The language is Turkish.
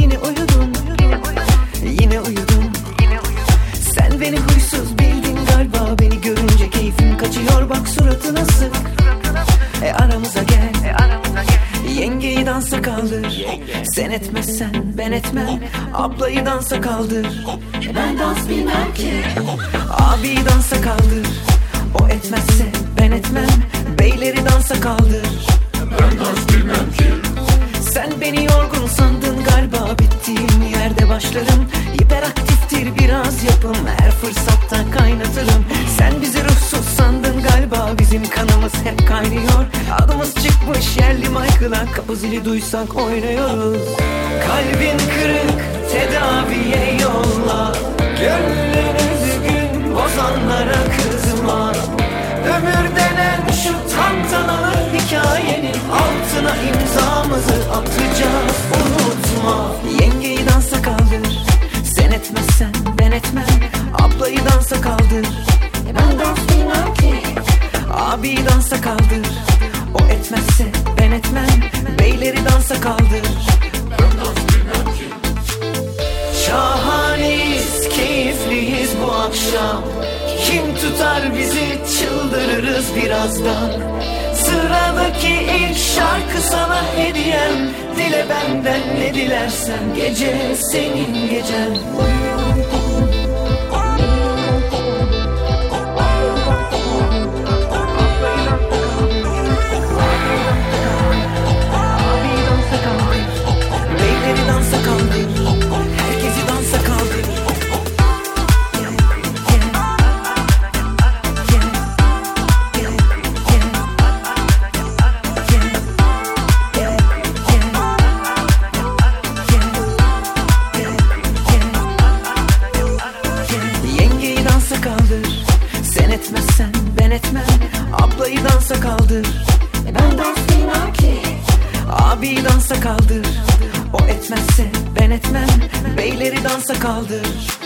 Yine uyudun. Yine uyudum Sen beni huysuz bildin galiba. Beni görünce keyfim kaçıyor. Bak suratına sık. E aramıza gel. Yengeyi dansa kaldır. Sen etmezsen ben etmem. Ablayı dansa kaldır. Ben dans bilmem ki. Abi dansa kaldır. O etmezse ben etmem. Beyleri dansa kaldır. Ben dans bilmem ki. Sen beni yorgun sandın başlarım Hiperaktiftir biraz yapım. Her fırsatta kaynatırım. Sen bizi ruhsuz sandın galiba. Bizim kanımız hep kaynıyor. Adımız çıkmış yerli Michael'a. Kapı zili duysak oynuyoruz. Kalbin kırık tedaviye yolla. Gönlünü düzgün bozanlara kızma. Ömür denen şu tantanalı hikayenin Altına imzamızı atacağız etmezsen ben etmem. Ablayı dansa kaldır. Ben dans bilmem ki. Abi dansa kaldır. O etmezse ben etmem. Beyleri dansa kaldır. Şahaneyiz, keyifliyiz bu akşam. Kim tutar bizi çıldırırız birazdan Sıradaki ilk şarkı sana hediyem. Dile benden ne dilersen Gece senin gecen. Beyleri ben etmem Ablayı dansa kaldır. Ben dans ki Abi dansa kaldır. O etmezse ben etmem. Beyleri dansa kaldır